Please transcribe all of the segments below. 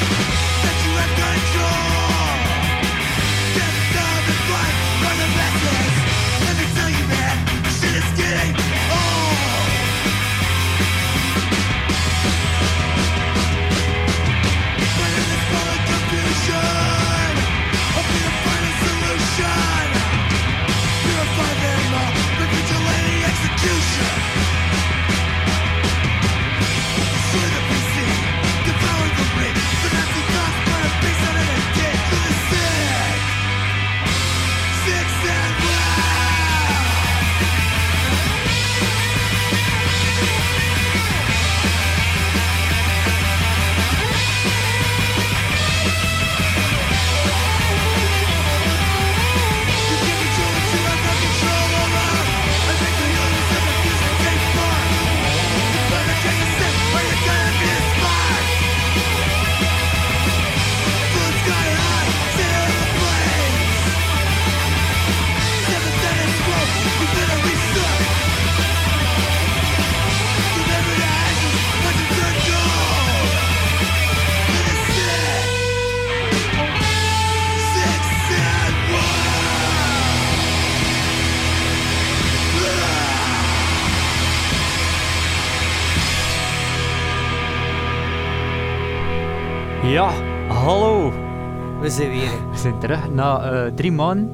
Ja, na eh, drie maanden.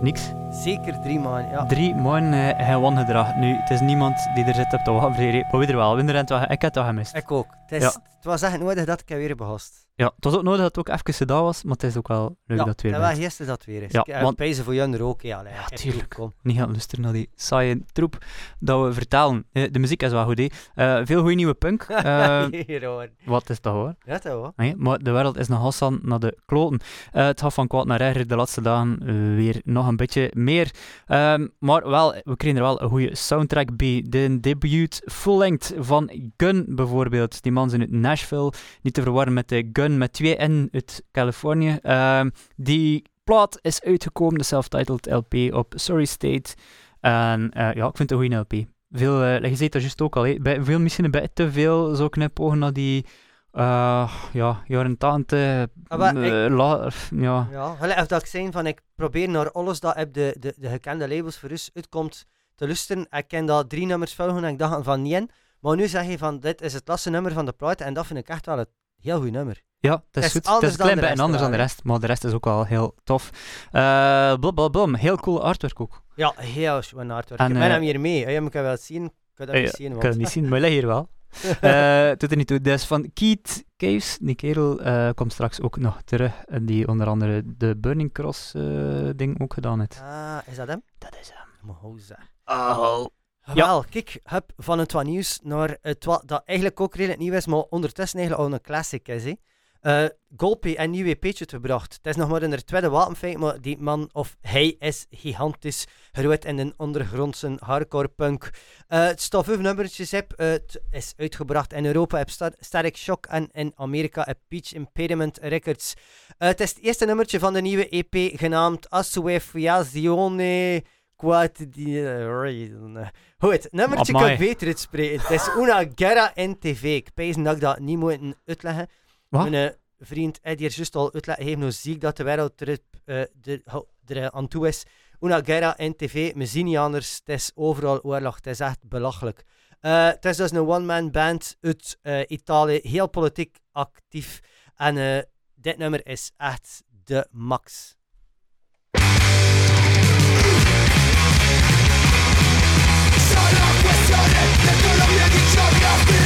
Niks. Zeker drie maanden, ja. Drie maanden uh, geen wangedrag. Nu, het is niemand die er zit op te wachten. Maar wie er wel. Ik heb het wel gemist. Ik ook. Het, is, Ja. Het was echt nodig dat ik weer heb gehast. Ja, het was ook nodig dat het ook even gedaan was, maar het is ook wel leuk ja, dat het weer bent. was gisteren dat het weer is. Ja, ik heb want- pijzen voor Jan er ook. Ja, Ja, tuurlijk. kom. Niet gaan luisteren naar die saaie troep dat we vertalen. Eh, de muziek is wel goed, hè. Eh, veel goede nieuwe punk. Eh, Hier hoor. wat is dat hoor? Ja, dat. Nee, maar de wereld is nog Hassan naar de kloten. Eh, het gaat van kwaad naar erger de laatste dagen eh, weer nog een beetje meer. Ehm, maar wel, we kregen er wel een goede soundtrack bij. De debuut full-length van Gun bijvoorbeeld. Die man zijn uit Nashville. Niet te verwarren met de Gun met twee N uit Californië. Ehm, die plaat is uitgekomen, de self-titled LP op Sorry State. En eh, ja, ik vind het een goede LP. Veel, eh, je zei dat juist ook al. Bij- veel, misschien een beetje te veel zo knipogen naar die eh, ja, jaren 80. Ah, la- ja. Ja, gelijk of dat ik zei van ik probeer naar alles dat op de, de, de gekende labels voor ons uitkomt te luisteren. Ik ken dat drie nummers volgen en ik dacht van niet. Maar nu zeg je van dit is het laatste nummer van de plaat en dat vind ik echt wel een heel goed nummer. Ja, het is is goed. Het is klein rest anders dan de wel, rest, maar de rest is ook wel heel tof. Eh blablabla, heel cool artwork ook. Ja, heel schoon artwork. En, ik ben eh, hem hier mee. Maar ik kan wel zien. Ik kan dat Eh, niet zien. Ik kan het niet zien, maar lig hier wel. Eh doet er niet toe. Is van Keith Caves. Die kerel eh, komt straks ook nog terug. En die onder andere de Burning Cross eh, ding ook gedaan heeft. Ah, is dat hem? Dat is hem. Zeg. Oh. Ja. Wel, kijk, heb van het wat nieuws naar het wat dat eigenlijk ook redelijk nieuw is, maar ondertussen eigenlijk al een classic is. Hè. Eh Golpe en nieuw EP'tje uitgebracht. Het is nog maar in de tweede wapenfeit, maar die man, of hij is gigantisch groot in een ondergrondse hardcore punk. Eh, het vijf nummertjes op. Eh, het is uitgebracht in Europa op Star Static Shock en in Amerika op Peach Impediment Records. Het is het eerste nummertje van de nieuwe EP genaamd Assuefiazione Quotidiana. Goed, het nummertje kan beter uitspreken. Het is Una Guerra in TV. Ik pijs dat ik dat niet moet uitleggen. Wat? Mijn eh, vriend Eddie heeft juist al uitleggen gegeven hoe ziek dat de wereld er, eh, er, er eh, aan toe is. Una guerra tv, we zien niet anders. Het is overal oorlog, het is echt belachelijk. Eh, het is dus een one-man band uit eh, Italië, heel politiek actief. En eh, dit nummer is echt de max. solo questione del tuo nome di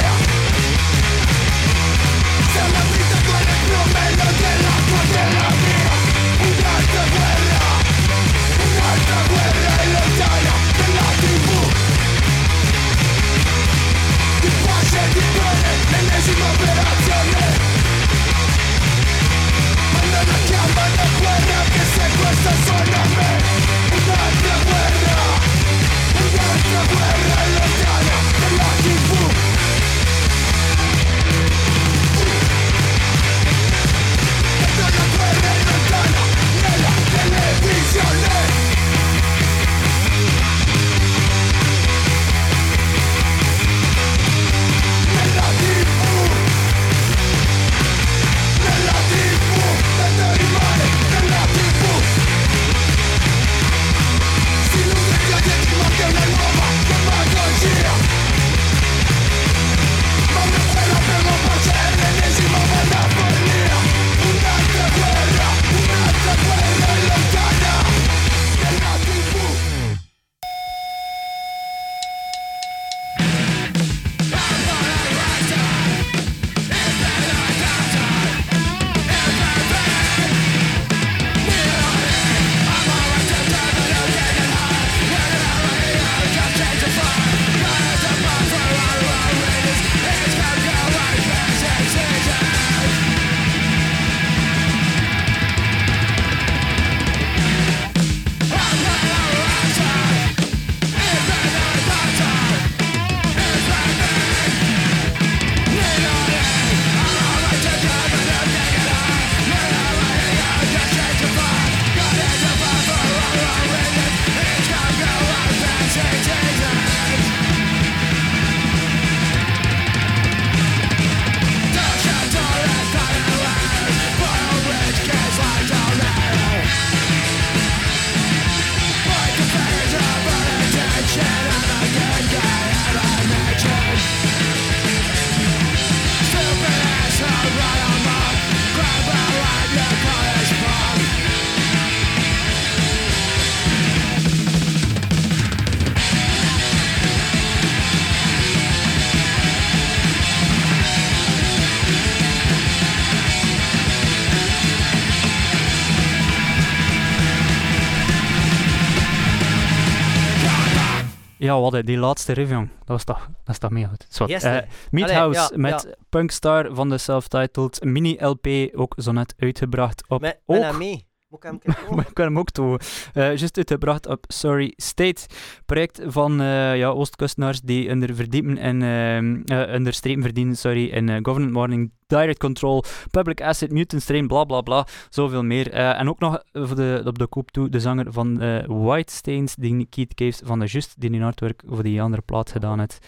Ja, wat die laatste jong. Dat, was toch, dat is toch mee goed. Yes, Eh, nee. Meathouse Allee, ja, met ja. Punkstar van de self-titled mini-LP, ook zo net uitgebracht op Met, ook met mee. Moet ik hem een keer maar ik kan hem ook toe. Eh juist uitgebracht op Sorry State. Project van eh ja, Oostkustenaars die onder verdiepen en ehm, eh, onder strepen verdienen, sorry, in government warning, direct control, public asset, mutant strain, bla bla bla, zoveel meer. En ook nog voor de, op de koop toe de zanger van eh White Stains, die Keith Caves van de Just, die in artwork voor die andere plaat gedaan heeft.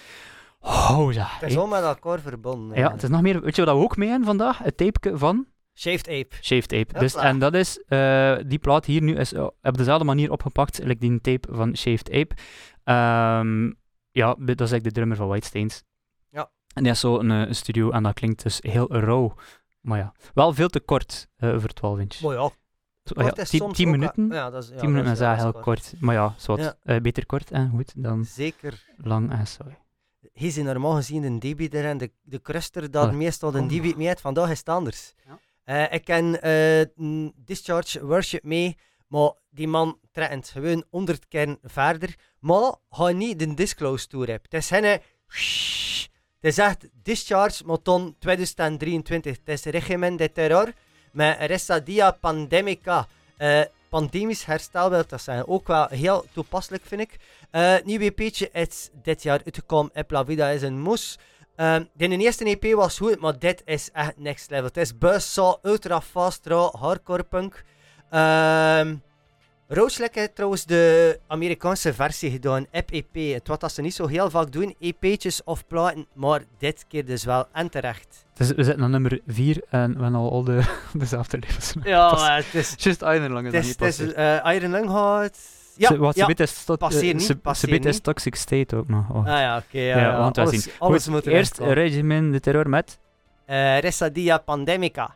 Oh ja. Het is hè. al met elkaar verbonden. Ja, het is nog meer. Weet je wat we ook mee hebben vandaag? Het tapeje van Shaved Ape. Shaved Ape. Dus, en dat is, eh, die plaat hier nu is eh, op dezelfde manier opgepakt, like die tape van Shaved Ape. Ehm, ja, dat is eigenlijk de drummer van White Stains. Ja. En die heeft zo een, eh, een studio en dat klinkt dus heel rauw. Maar ja, wel veel te kort eh, voor 12 inch. Maar ja, Zo, ja, kort is 10 soms 10 ook- minuten. Ja, dat is, ja, 10 minuten is ja, heel is kort. Maar ja, zwart. Ja. Eh, beter kort en goed dan Zeker. lang en sorry. Hier zijn normaal gezien een debit er en de, de cruster dat Allee, meestal een kom. debit mee heeft. Vandaag is het anders. Ja. Eh, ik ken eh, Discharge Worship mee, maar die man trekt gewoon 100 keer verder. Maar hij niet de Disclose Tour hebt. Het is hen. Het is echt Discharge, dan 2023. Het is Regimen de Terror met Restadia Pandemica. Eh, pandemisch herstelbeeld, dat zijn ook wel heel toepasselijk, vind ik. Eh nieuw EP'tje is dit jaar uitgekomen. Ep La Vida is een moes. Ehm, de eerste EP was goed, maar dit is echt next level. Het is buzzsaw, ultra fast, raw, hardcore punk. Roachlick heeft trouwens de Amerikaanse versie gedaan, Ep EP. Het wat dat ze niet zo heel vaak doen, EP'tjes of platen, maar dit keer dus wel en terecht. Dus we zitten aan nummer 4 en we hebben al, al de, dezelfde levens. Ja, maar het is... Just Iron Het is, niet het is eh, Iron Lung Ja, wat ja. is, tot, Passeer niet, ze, passeer biedt is niet. Toxic State ook nog. Oh. Ah ja, oké. ja, Ja, ja, we gaan het wel alles, zien. alles Goed, moet Eerst. Regimen de Terror met... Eh, Resadia Pandemica.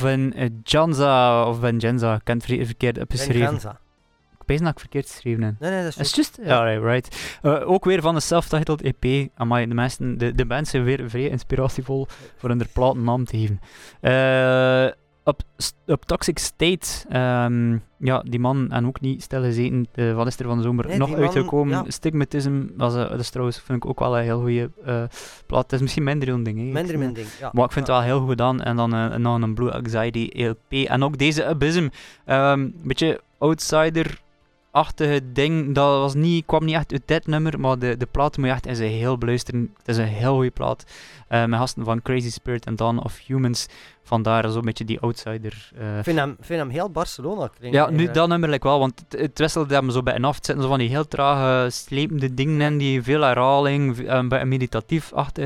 Met Vengeanza, of Vengeanza, ik ken het verkeerd opgeschreven. Ik weet dat ik verkeerd geschreven heb. Nee, nee, dat is juist? Ja, right, right. Eh, ook weer van de self-titled EP. Amai, de, mensen, de, de zijn weer vrij inspiratievol voor hun platennaam te geven. Eh, op, op Toxic State, ehm, ja, die man en ook niet stilgezeten. De, wat is er van de zomer Nee, nog man, uitgekomen? ja. Stigmatism, was, eh, dat is trouwens, vind ik ook wel een heel goede eh plaat. Het is misschien minder een ding, hè. Minder mijn ding. Ja. maar ik vind Ja. het wel heel goed gedaan. En dan eh, nog een Blue Anxiety LP. En ook deze Abysm. ehm, Een beetje outsider-achtige ding. Dat was niet, kwam niet echt uit dit nummer. Maar de, de plaat moet je echt in zijn heel beluisteren. Het is een heel goede plaat. Eh, met gasten van Crazy Spirit en Dawn of Humans. Vandaar zo'n beetje die outsider. eh, Ik vind hem, vind hem heel Barcelona klinken. ja, nu dat nummer wel, want het, het wisselde hem zo bij en af. Het zitten zo van die heel trage, slepende dingen in, die veel herhaling, eh, een beetje meditatief achter.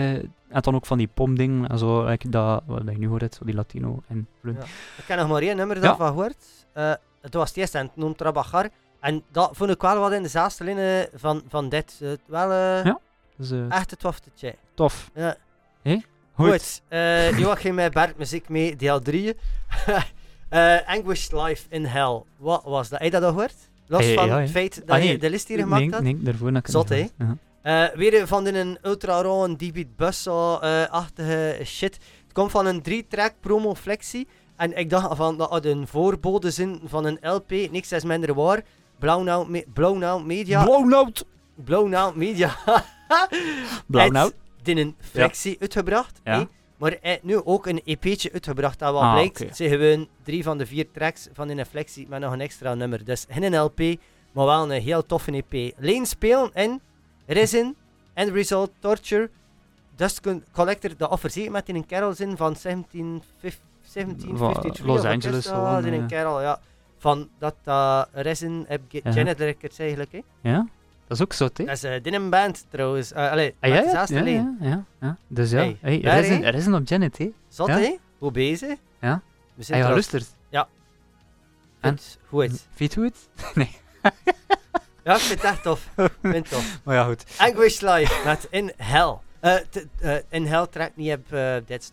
En dan ook van die pomdingen en zo, like dat, wat ik nu hoor, zo die Latino en Ja. Ik heb nog maar één nummer daarvan gehoord. Eh, het was het eerste en het noemt Trabajar. En dat vond ik wel wat in dezelfde lijnen van, van dit. Eh, wel eh, Ja. Dus eh, echt het waftetje. tof. Ja. Goed. Goed, eh Joachim met Bert muziek mee, deel 3. Eh Anguished Life in Hell. Wat was dat? Heb je dat al gehoord? Los van ja, het feit dat Ah, je nee. de list hier gemaakt nee, had. nee, daarvoor ik het Zot, hè? Eh, weer van een ultra raw D-beat bus-achtige shit. Het komt van een 3-track promo flexie. En ik dacht van dat had een voorbode zin van een LP. Niks is minder waar. Blown Out, Me- Blown Out Media. Blown out! Blown Out Media. Blown out? In een flexie uitgebracht. Ja. Maar hij heeft nu ook een EP'tje uitgebracht. Dat wat Ah, blijkt, zijn gewoon drie van de vier tracks van een flexie met nog een extra nummer. Dus geen LP, maar wel een heel toffe EP. Leen spelen in Risen, End Result, Torture, Dust Collector, de offer met in een kerel zin van 1750, 1753. Los Angeles dat? gewoon, in een kerel, ja. Van dat uh, Risen heb Ja. Janet Records eigenlijk. Hè. Ja, dat is ook zo, hè? Dat is uh, een band trouwens. Uh, allee, Ah, ja, ja, ja, ja, ja, ja. Dus ja, Hey, daar, is een op Janet, hè? Zot, Ja. hè? Hoe bezig? Ja. We zijn Hij er al- luistert. En? Goed. Vind je het? Ja, ik vind het echt tof. Ik vind het tof. Maar ja, goed. Anguish Live met In Hell. Eh, t- eh, in Hell trekt niet op uh, Dead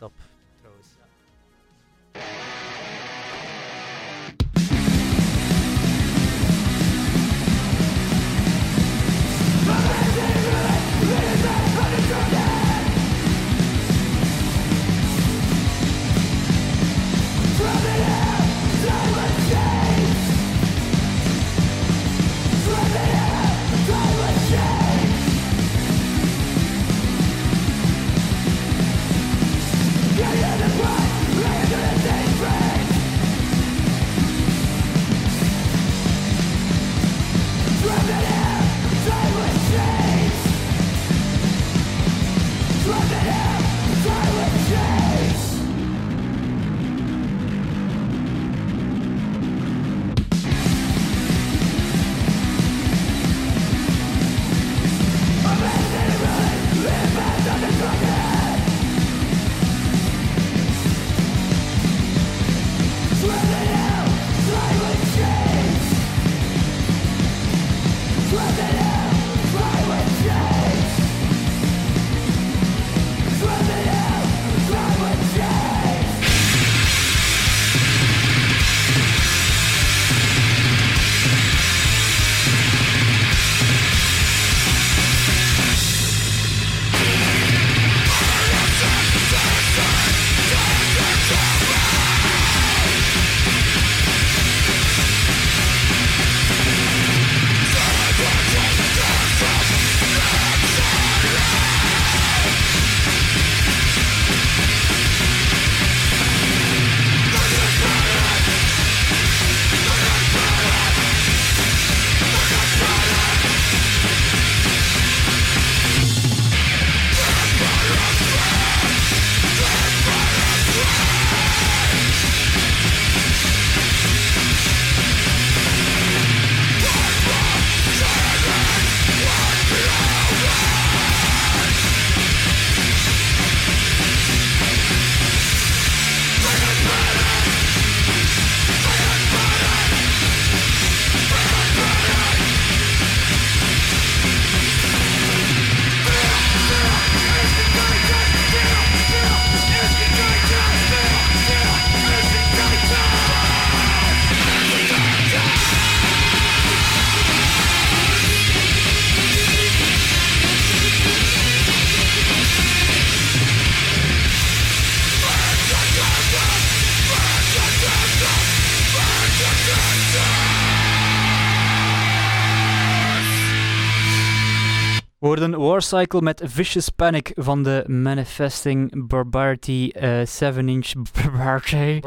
Warcycle met Vicious Panic van de Manifesting Barbarity 7-inch Barbarity.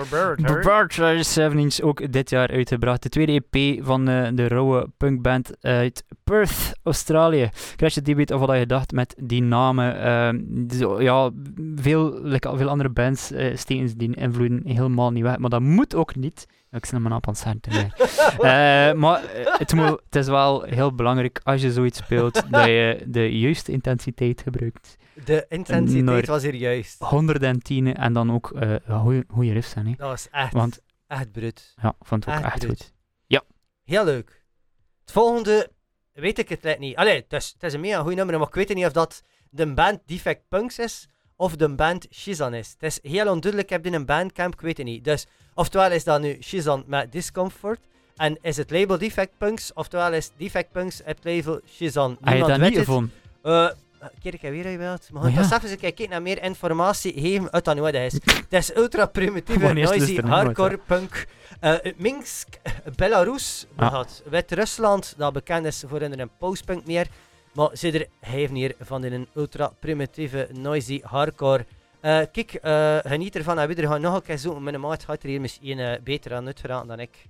Barbarity 7-inch, ook dit jaar uitgebracht. De tweede EP van eh, de rauwe punkband uit Perth, Australië. Crash het debut of wat je dacht met die namen. Ehm, ja, veel, veel andere bands eh steken die invloeden helemaal niet weg. Maar dat moet ook niet. Ik snap mijn aan het centen weer. Eh, maar eh, het, moet, het is wel heel belangrijk als je zoiets speelt dat je de juiste intensiteit gebruikt. De intensiteit Naar- was hier juist. 110 en dan ook eh goede riffs zijn. Hè. Dat was echt, Want echt brut. ja, ik vond het ook Echt echt goed. goed. Heel leuk. Het volgende weet ik het net niet. Allee, het is, het is een mega goed nummer, maar ik weet niet of dat de band Defect Punks is of de band Shizan is. Het is heel onduidelijk, ik heb dit in een bandcamp, ik weet het niet. Dus, oftewel is dat nu Shizan met Discomfort, en is het label Defect Punks, oftewel is Defect Punks het label Shizan. Heb je dat niet gevonden? Eh, Kijk weer uit. Maar Oh, ja. een keer kijken naar meer informatie geven uit dat nooit is. Het is ultra primitieve, noisy, hardcore punk. Eh, Minsk, Belarus, gehad. Wit-Rusland, dat bekend is voor een postpunk meer. Maar er geven hier van in een ultra primitieve, noisy, hardcore. Eh, kijk, eh, geniet ervan en er gaat nog een keer zoeken. Mijn maat gaat er hier misschien eh, beter aan uitgeraken dan ik.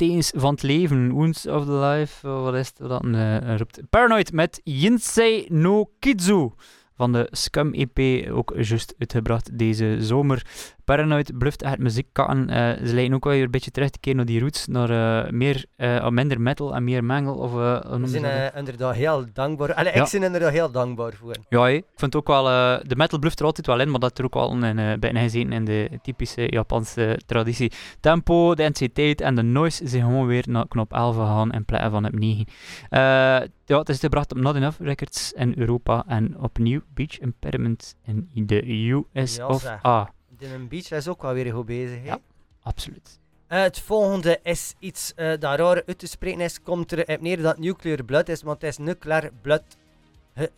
Littekens van het leven. Wounds of the life, wat is dat eh? Paranoid met Yinsei no Kizu van de Scum EP, ook juist uitgebracht deze zomer. Paranoid bluft echt muziek katten. Eh, ze lijken ook wel weer een beetje terug te keren naar die roots, naar eh, meer, eh, minder metal en meer mangel. Of, We zijn inderdaad heel dankbaar. Allee, Ja. Ik ben inderdaad heel dankbaar voor. Ja, ik vind ook wel, de metal bluft er altijd wel in, maar dat er ook wel een uh, bijna gezeten in de typische Japanse traditie. Tempo, de intensiteit en de noise zijn gewoon weer naar knop 11 gegaan in plaats van op 9. Eh, ja, het is gebracht op Not Enough Records in Europa en opnieuw Beach Impediment in de US Ja, of. A. Dylan Beach is ook wel weer goed bezig. Ja. Absoluut. Eh, het volgende is iets eh, dat raar uit te spreken is. Komt er neer dat nuclear blood is, want het is nuclear blood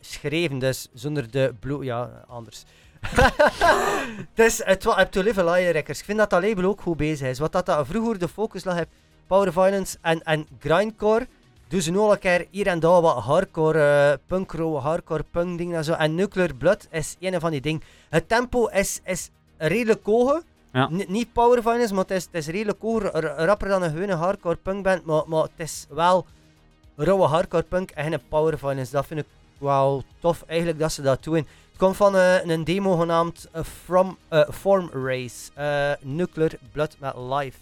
geschreven, dus zonder de bloed. Ja, anders. het is het wat to live a liar. Ik vind dat dat label ook goed bezig is. Wat dat, dat vroeger de focus lag op power violence en, en grindcore. Doen ze nu al een keer hier en daar wat hardcore uh, punk rock, hardcore punk dingen en zo. En nuclear blood is een van die dingen. Het tempo is, is redelijk hoog. Ja. Ni- niet power violence, maar het is, het is redelijk hoog. r- Rapper dan een gewone hardcore punk band, maar, maar het is wel rauwe hardcore punk en geen power violence. Dat vind ik wel tof eigenlijk dat ze dat doen. Het komt van eh, een demo genaamd eh, From eh, Form Race. eh, Nuclear Blood met Live.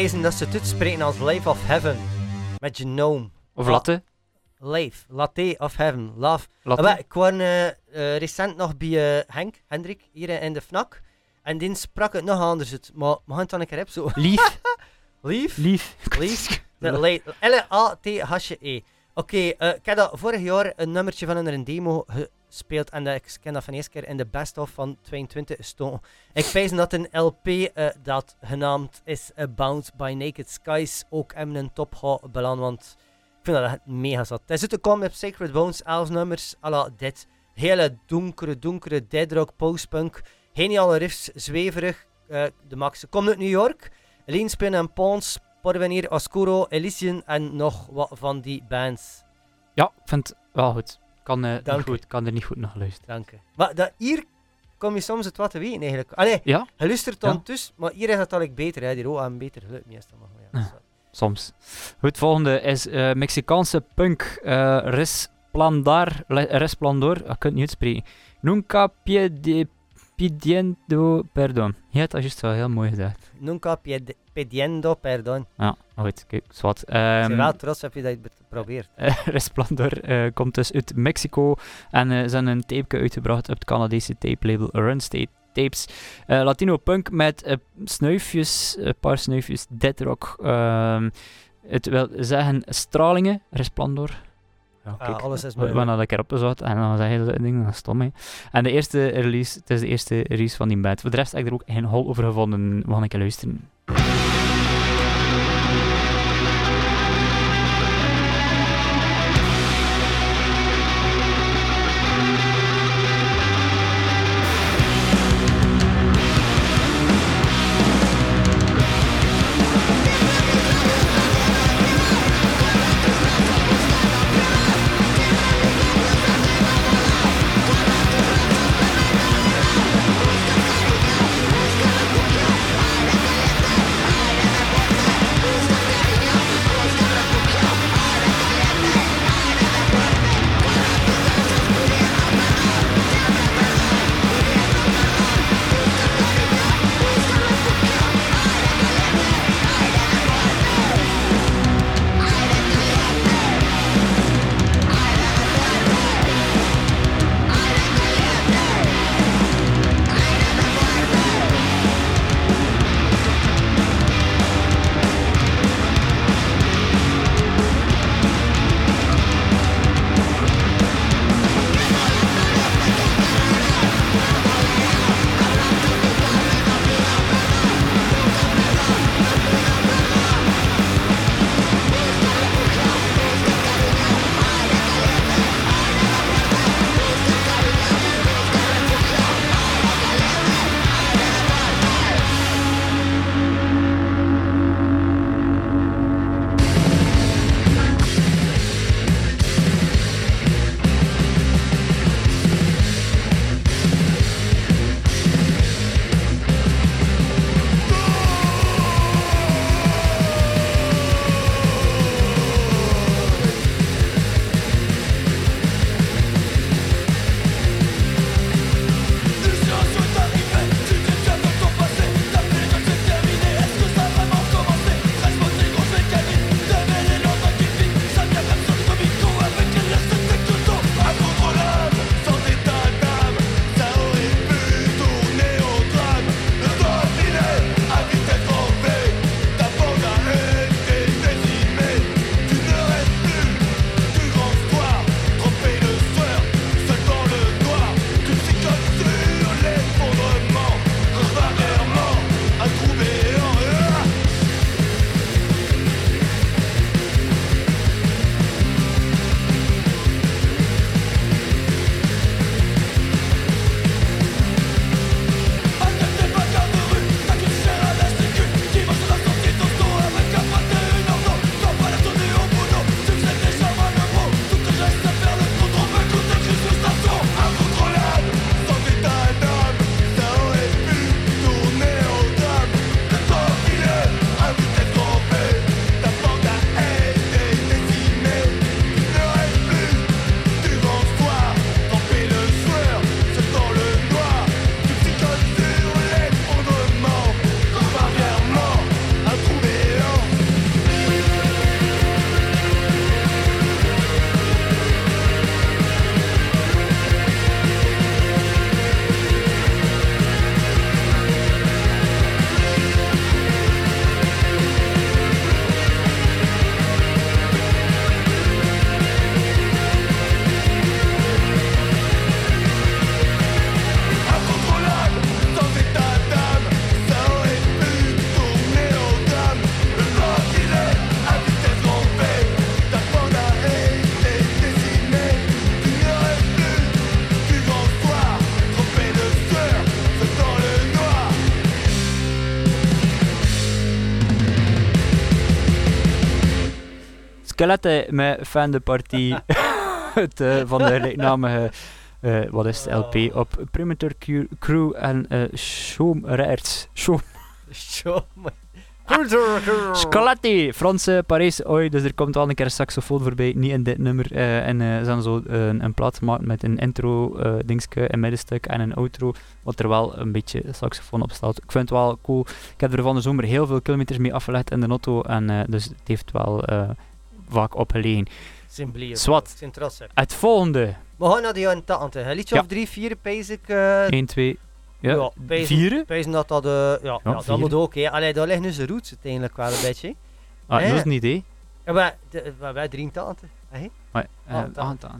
Ik pijzen dat ze het uitspreken als Life of Heaven. Met Genome. Of latte. Life. Latte of Heaven. Love. latte. Ah, ik kwam eh, eh, recent nog bij eh, Henk, Hendrik, hier in de FNAC. En die sprak het nog anders uit. Maar we gaan het dan een keer hebben zo. Lief. Lief. Lief. Lief. L-A-T-H-E. Oké, eh, ik heb dat vorig jaar een nummertje van een demo gespeeld. En ik ken dat van eerste keer in de best-of van 22 gestoken. Ik wijs dat een LP eh, dat genaamd is eh, Bound by Naked Skies ook in een top gaat belanden. Want ik vind dat mega zat. Uit te komen met Sacred Bones, 11 nummers, à la dit. Hele donkere, donkere deadrock, postpunk. Geniale riffs, zweverig. eh, de max. Komt uit New York. Leanspin en Pons, Porvenir, Oscuro, Elysian en nog wat van die bands. Ja, ik vind wel goed. Kan, eh, niet goed. kan er niet goed naar luisteren. Dank u. Maar dat, hier kom je soms het wat te weten eigenlijk. Allee, Ja, je luistert dan Ja. dus, maar hier is het al beter. Hè. Die ook een beter geluid meestal. Maar ja, Ja. soms. Goed, volgende is eh, Mexicaanse punk. eh Resplandar. Resplandor. Ik kan het niet uitspreken. Nunca piede, pidiendo perdón. Ja, dat is juist wel heel mooi gezegd. Nunca pied- pidiendo perdón. Ja, goed. Kijk, zwart. Ik ben Ehm wel trots heb je dat geprobeerd. Eh, Resplandor eh, komt dus uit Mexico en eh, ze hebben een tape uitgebracht op het Canadese tape label Run State Tapes. Latino punk met eh, snuifjes, een paar snuifjes, deadrock. ehm het wil zeggen stralingen, Resplandor. Ja, Ah, alles is hadden een keer opgezocht en dan zeg je dat ding, dat is stom. Hè. En de eerste release, het is de eerste release van die band. Voor de rest heb ik er ook geen hol over gevonden. We gaan een keer luisteren. Skeletten met Fan de Partie. het, eh, van de gelijknamige, eh, wat is het, LP op Perimeter Cu- Crew en uh, Shoom Raerts. Shoom. Scaletti, Franse Parijs. Oei, dus er komt wel een keer een saxofoon voorbij. Niet in dit nummer. eh, en eh, ze gaan zo eh, een, een plaat met een intro, eh dingske, een middenstuk en een outro. Wat er wel een beetje saxofoon op staat. Ik vind het wel cool. Ik heb er van de zomer heel veel kilometers mee afgelegd in de auto. En eh, dus het heeft wel eh, vaak opgelegen. Symbolie. Zwat. Ik ben trots op. Het volgende. We gaan naar die jaren 80. Een liedje Ja. of drie, vier, pees ik. eh 1, 2, ja, Ja, pezen. vieren. pezen dat dat... eh, ja, ja, dat vier. moet ook. hè. Allee, daar liggen nu zijn roots uiteindelijk wel een beetje. Ah, Ja. dat is een idee. Ja, maar, de, maar wij 83. hè? Maar, eh, Ah, dat- ah, dat-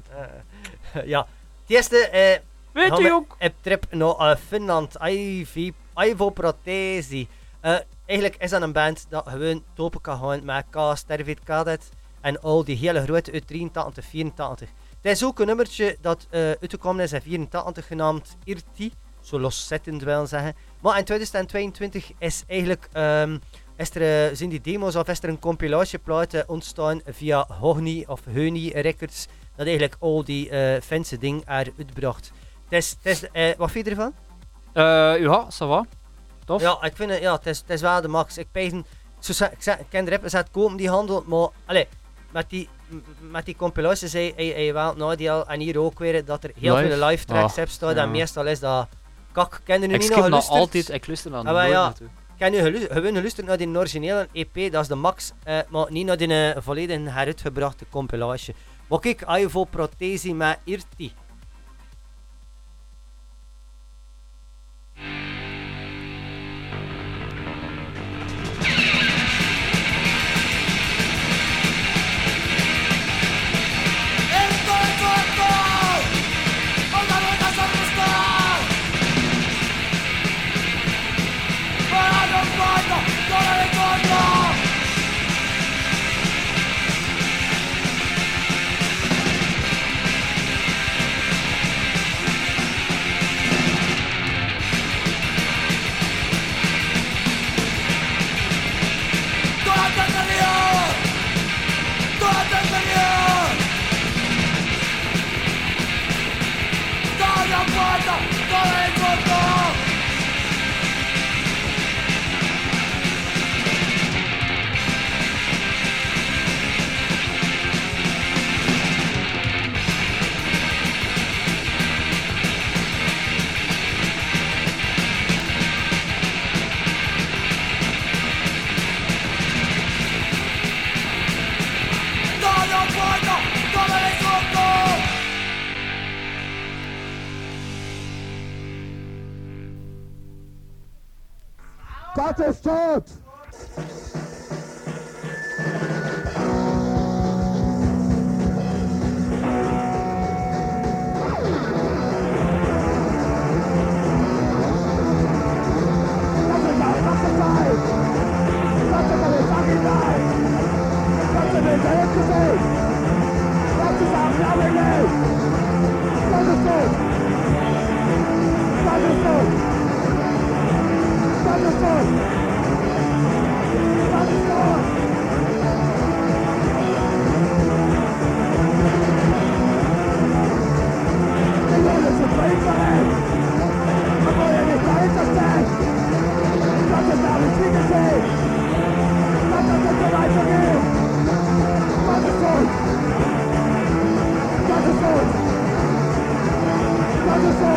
Eh, ja. Het eerste... eh Weet we ook? op trip naar eh, Finland. IV, Ivo Protesi. Eh, eigenlijk is dat een band dat gewoon topen kan gaan met K, Stervit Cadet en al die hele grote uit 83, 84. Het is ook een nummertje dat eh uitgekomen is in 84 genaamd Irti. Zo loszettend wil zeggen. Maar in 2022 is eigenlijk... ehm, is er, eh, zijn die demo's of is er een compilatieplaat eh, ontstaan via Hogni of Heuni Records. Dat eigenlijk al die eh fancy ding er uitbracht. Het is, het is, eh, wat vind je ervan? Eh, ja, ça va. Tof. Ja, ik vind het, ja, het is, het is wel de max. Ik ze- ik, ken de rappers uit kopen die handel, maar allee, met die, met die compilaties zei hij hij wel en hier ook weer dat er heel Live? veel live tracks heb staan ja. en meestal is dat kak. Ken je nu Ik niet nog geluisterd? altijd, ik luister dan Ah, nooit ja. heb nu gelu- gewoon geluisterd naar die originele EP, dat is de max, eh, maar niet naar die eh, volledig heruitgebrachte compilatie. Maar kijk, Ivo Protesi met Irti.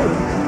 truth.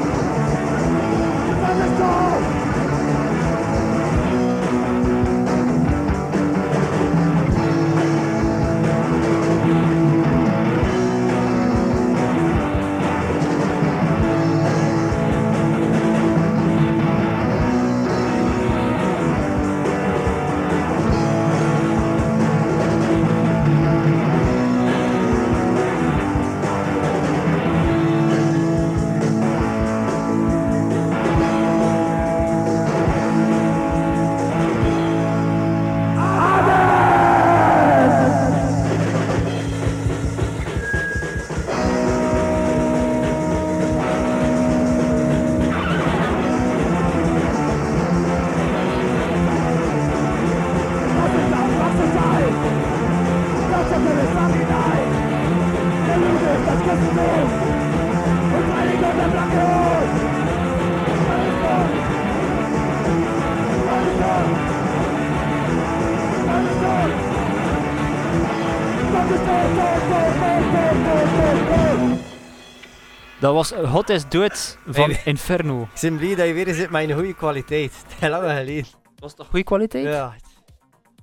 Dat was Hot is Dood van Hey. Inferno. Ik ben blij dat je weer zit met een goede kwaliteit. Lang geleden. Was dat goede kwaliteit? Ja.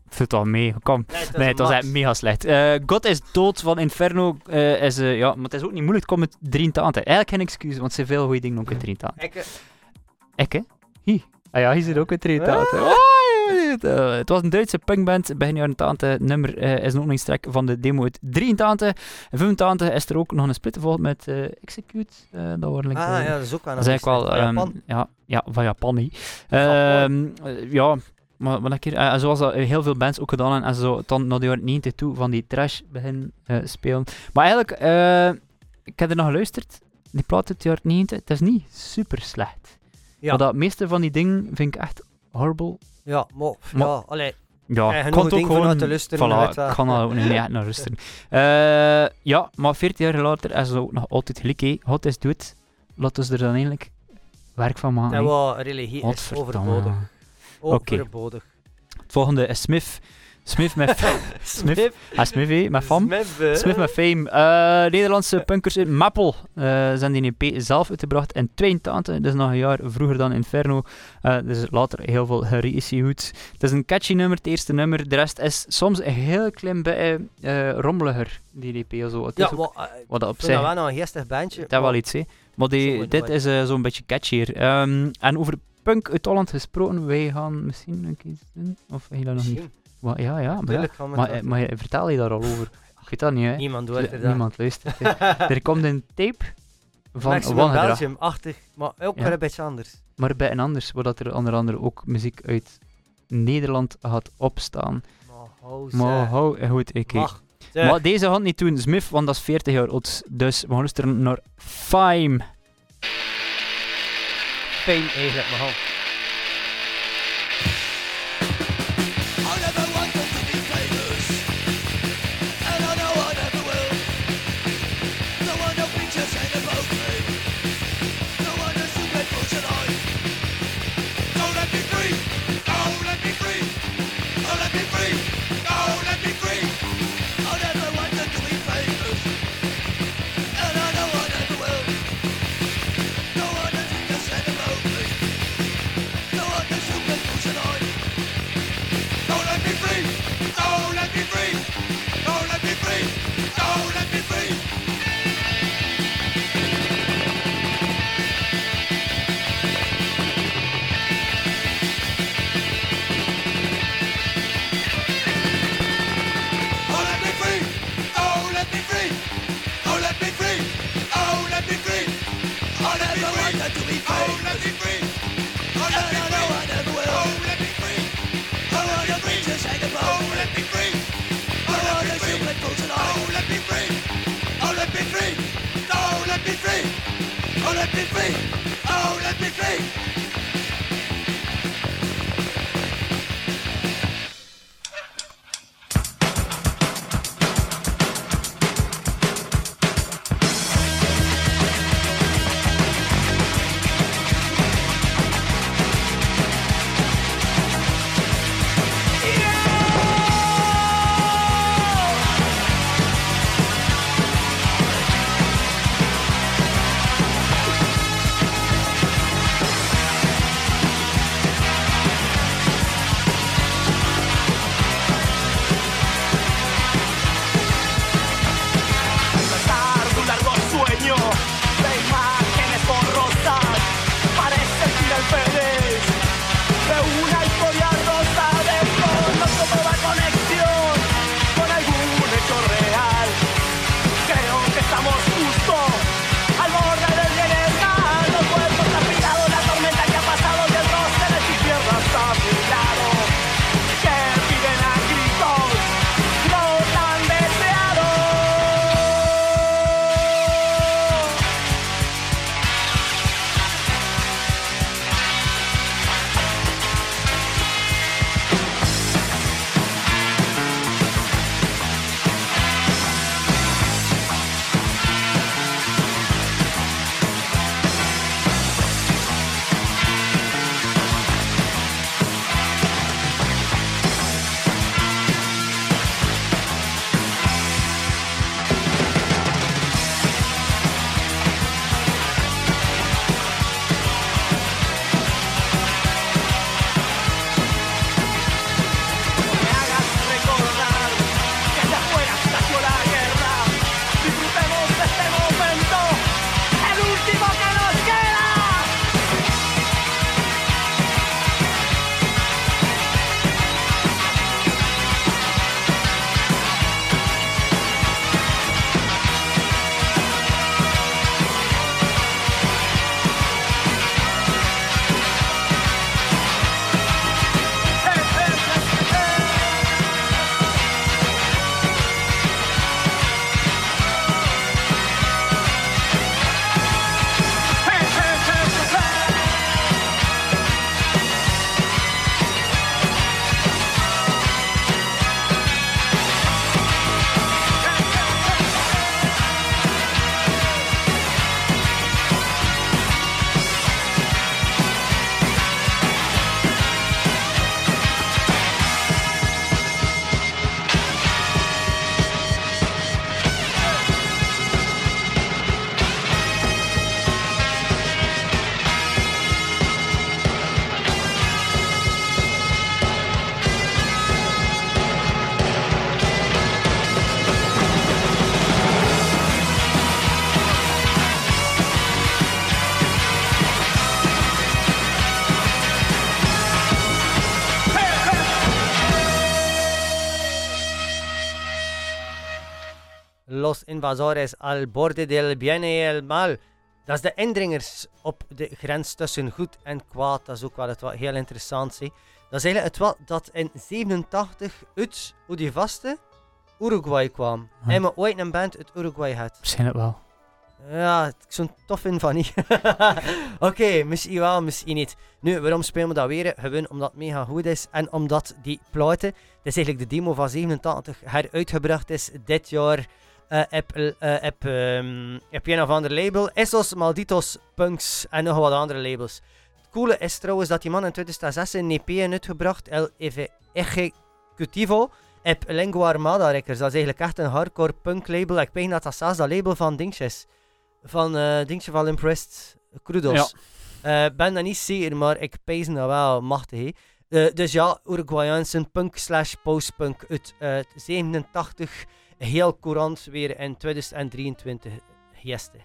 Vult al mee, kom. Nee, het Nee, het was echt mega slecht. Eh, God is dood van Inferno. eh, is, eh, ja, maar het is ook niet moeilijk. Het komt met drie taanten. Eigenlijk geen excuus, want er zijn veel goede dingen ook in drie taanten. Ik, eh, Ik, hè? Hi. Ah ja, hier zit ook in drie taanten. Ah. Eh, het was een Duitse punkband. Begin jaren 80. Het nummer eh, is een openingstrek van de demo uit 83. En 85 is er ook nog een split gevolgd met eh, Execute. Dat waren like, ah ja, dat is ook aan Dat is eigenlijk wel... ehm, Japan. ja, ja, van Japan niet. Ehm, eh, ja, maar, maar keer, eh, zoals dat heel veel bands ook gedaan hebben, en zo dan naar de jaren 90 toe van die trash beginnen eh, spelen. Maar eigenlijk, eh, ik heb er nog geluisterd, die plaat uit de jaren 90, het is niet super slecht. Ja. Maar dat meeste van die dingen vind ik echt horrible. Ja, maar, Maar- ja, allee, Ja, Ja, ik het ook gewoon... te luisteren, Voilà, ik kan daar ook niet echt naar luisteren. Eh, ja, maar 14 jaar later is het ook nog altijd gelijk. Hot is dood. Laten we er dan eigenlijk werk van maken. dat hè. was religie is overbodig. Overbodig. Het volgende is Smith. Smith met, Smith. ah, Smith met Fam. Smith. Smith met Fame. Eh, Nederlandse punkers in Mappel. Ze hebben die EP zelf uitgebracht in 82. Dat is nog een jaar vroeger dan Inferno. Eh dus later heel veel gereissued. Het is een catchy nummer, het eerste nummer. De rest is soms een heel klein beetje rommeliger, die EP. Zo. Het is Ja, ook, maar, eh, wat dat op zich... dat wel een geestig bandje. Dat wel iets, hè. Maar die, dit is zo'n beetje catchier. Ehm, en over punk uit Holland gesproken, wij gaan misschien een keer doen. Of je dat nog niet? Maar, ja, ja, maar, ja. Maar, eh, wel maar vertel je daar al over? Ik weet dat niet, hè. Niemand hoort er. Niemand luistert. er komt een tape van Maximum Wangedrag, Belgium-achtig, maar ook Ja. weer een beetje anders. maar bij een anders, waar er onder andere ook muziek uit Nederland gaat opstaan. Maar hou ze. Maar hou goed, ik. Maar deze gaat niet doen, Smith, want dat is 40 jaar oud. Dus we gaan luisteren naar Fime. Fijn eigenlijk, maar los invasores al borde del bien y el mal. Dat is de indringers op de grens tussen goed en kwaad. Dat is ook wel het wat heel interessant is. Dat is eigenlijk het wat dat in 87 uit vaste Uruguay kwam. Hm. Hij maar ooit een band uit Uruguay had. Waarschijnlijk wel. Ja, zo'n tof vind van niet. Oké, misschien wel, misschien niet. Nu, waarom spelen we dat weer? Gewoon omdat het mega goed is en omdat die platen, dat is eigenlijk de demo van 87, heruitgebracht is dit jaar eh op, eh, ehm, op een of ander label. Esos, Malditos, Punks en nog wat andere labels. Het coole is trouwens dat die man in 2006 een EP heeft uitgebracht, El Ejecutivo, op Lingua Armada Records. Dat is eigenlijk echt een hardcore punk label. Ik weet dat dat zelfs dat label van Dingetjes van eh Dingetje van Impressed Crudos. Eh, ben dat niet zeker, maar ik pees dat wel machtig. Eh, dus ja, Uruguayaanse punk slash postpunk uit eh, 87. Heel courant weer in 2023 geste.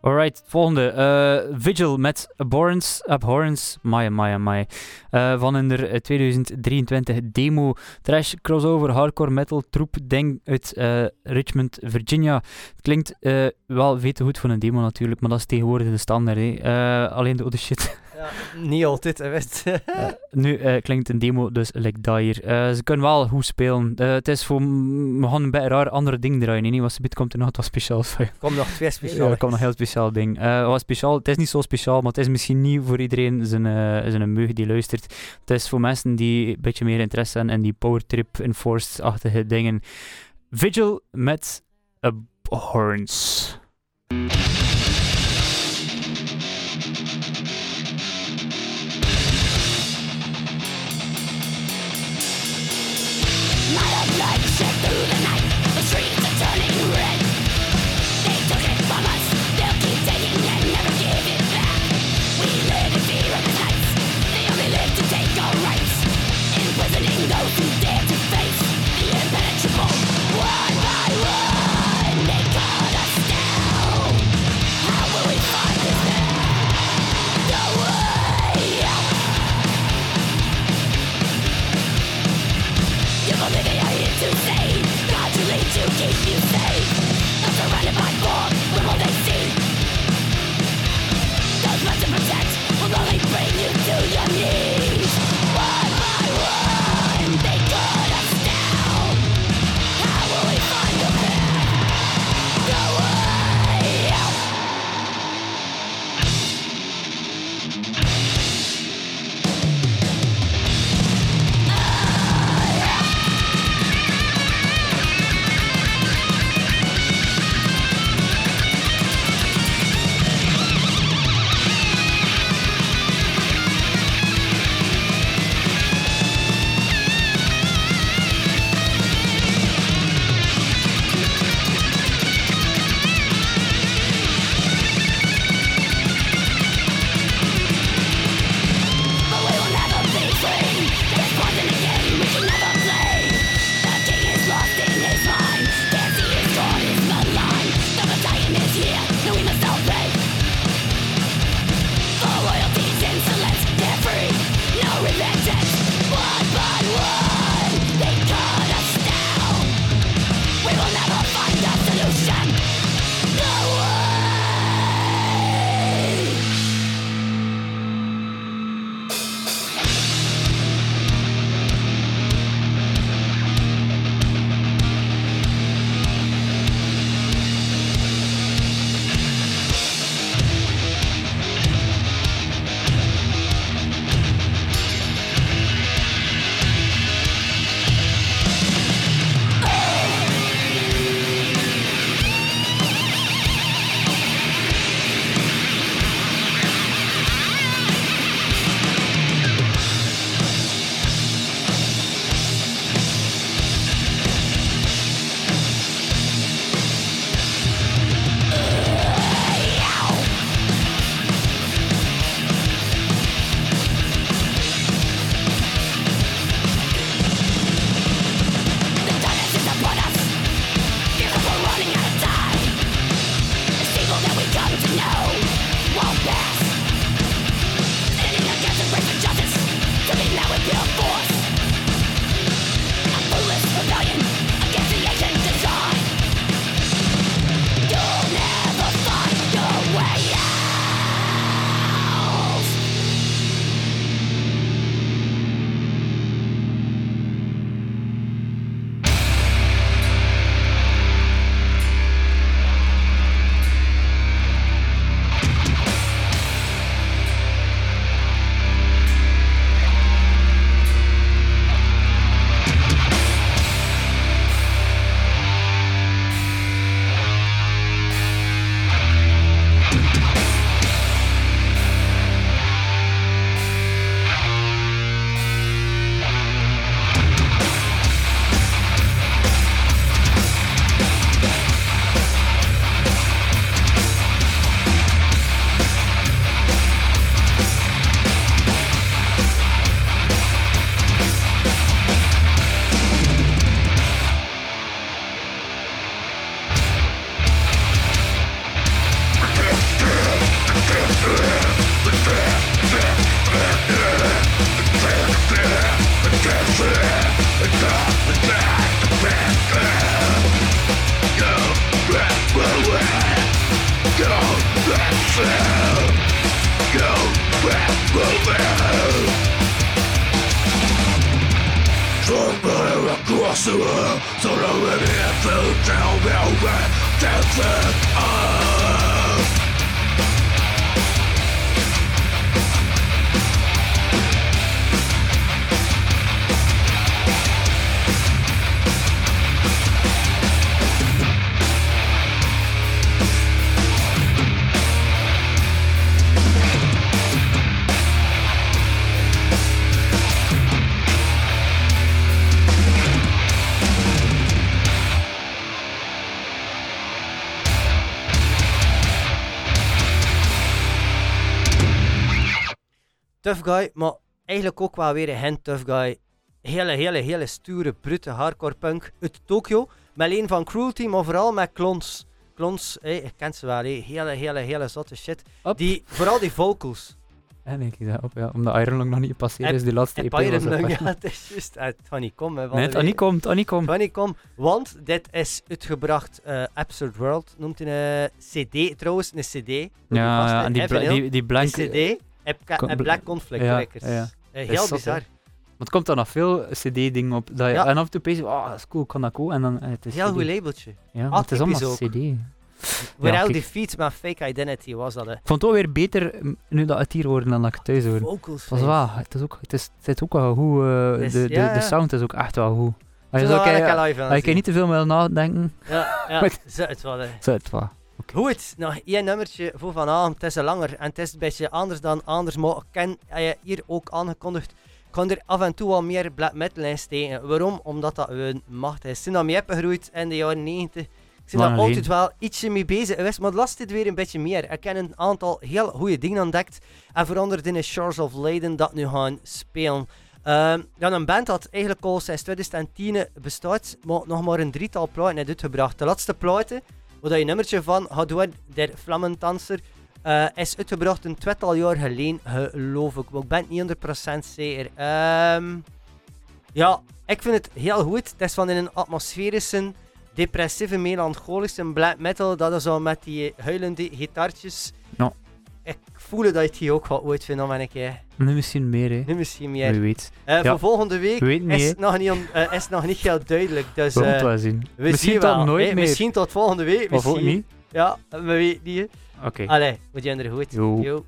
Alright, volgende. eh, Vigil met Abhorrence. Abhorrence. Maya, Maya, Maya. Eh, van hun er, eh, 2023 demo. Trash, crossover, hardcore metal, troep, ding uit Richmond, Virginia. Klinkt wel te goed voor een demo natuurlijk, maar dat is tegenwoordig de standaard. hè. Alleen de shit. Ja, niet altijd, hè, wist. nu eh, klinkt een demo dus like hier. Eh, ze kunnen wel goed spelen. Eh, het is voor... We gaan een beetje raar andere dingen draaien. Want ze komt er nog wat speciaals van. Kom nog twee Ja, speciale. er komt nog een heel speciaal ding. Eh, wat speciaal, het is niet zo speciaal, maar het is misschien niet voor iedereen zijn, eh, zijn meug die luistert. Het is voor mensen die een beetje meer interesse hebben in die powertrip enforced-achtige dingen. Vigil met Abhorrence. One Tough guy, maar eigenlijk ook wel weer een hand tough guy. Hele, hele, hele stoere, brute hardcore punk uit Tokio. Met alleen van Cruelty, maar vooral met Klons. Klons, hé, ik ken ze wel, hé. hele, hele, hele zotte shit. Op. Die, vooral die vocals. En ik dat op, ja. Omdat Iron Lung nog niet gepasseerd is, die laatste EP Byron op- Lung, ja, het is juist. eh, Het gaat niet komen. Nee, het niet komt, het niet komt. Het want dit is uitgebracht, eh Absurd World noemt hij een CD, trouwens, een CD. Ja, ja, en die, bla- die, die Een blank... CD, heb Con- en Black Conflict ja, Records. ja. Eh, is heel zot, hè. bizar. Want het komt dan nog veel CD-dingen op. Dat je, Ja. En af en toe pees oh, dat is cool, kan dat cool? En dan, eh, het is Heel CD. goed labeltje. Ja, maar het is allemaal CD. Without kijk. Defeat met Fake Identity was dat. hè. Ik vond het wel weer beter nu dat het hier hoorde dan dat ik het thuis hoorde. Vocals. Was fijn. wel, het is ook, het is, het is ook wel goed. eh, Dus, de, de, ja, de ja. sound is ook echt wel goed. Als je Zo wel als je zien. niet te veel wil nadenken, Ja, ja. Zo, het hè. zo het wel. Goed, nog één nummertje voor vanavond. Het is langer en het is een beetje anders dan anders, maar ik ken je hier ook aangekondigd. Ik kan er af en toe wel meer black metal in steken. Waarom? Omdat dat een macht is. Toen dat mee gegroeid in de jaren 90, ik ben daar altijd wel ietsje mee bezig geweest, maar laatste tijd weer een beetje meer. Ik heb een aantal heel goede dingen ontdekt en veranderd in de Shores of Leiden dat nu gaan spelen. Ehm dan een band dat eigenlijk al sinds 2010 bestaat, maar nog maar een drietal platen heeft uitgebracht. De laatste platen, waar je een nummertje van horen, der Vlammentanser, eh, is uitgebracht een tweetal jaar geleden, geloof ik. Maar ik ben niet 100% zeker. Ehm, ja, ik vind het heel goed. Het is van in een atmosferische, depressieve, melancholische black metal. Dat is al met die huilende gitaartjes. Ik voel dat je het hier ook gaat ooit vinden om een keer. Nu misschien meer, hè. Nu misschien meer. Wie weet. Ja. Voor volgende week We niet, is, het nog niet on- eh, is nog niet heel duidelijk. Dus We moeten wel zien. we misschien zien tot wel. nooit hè. meer. Misschien tot volgende week. Of ook Misschien. niet. Ja, we weten niet. Oké. Allee, we zijn er goed. Jo. Yo.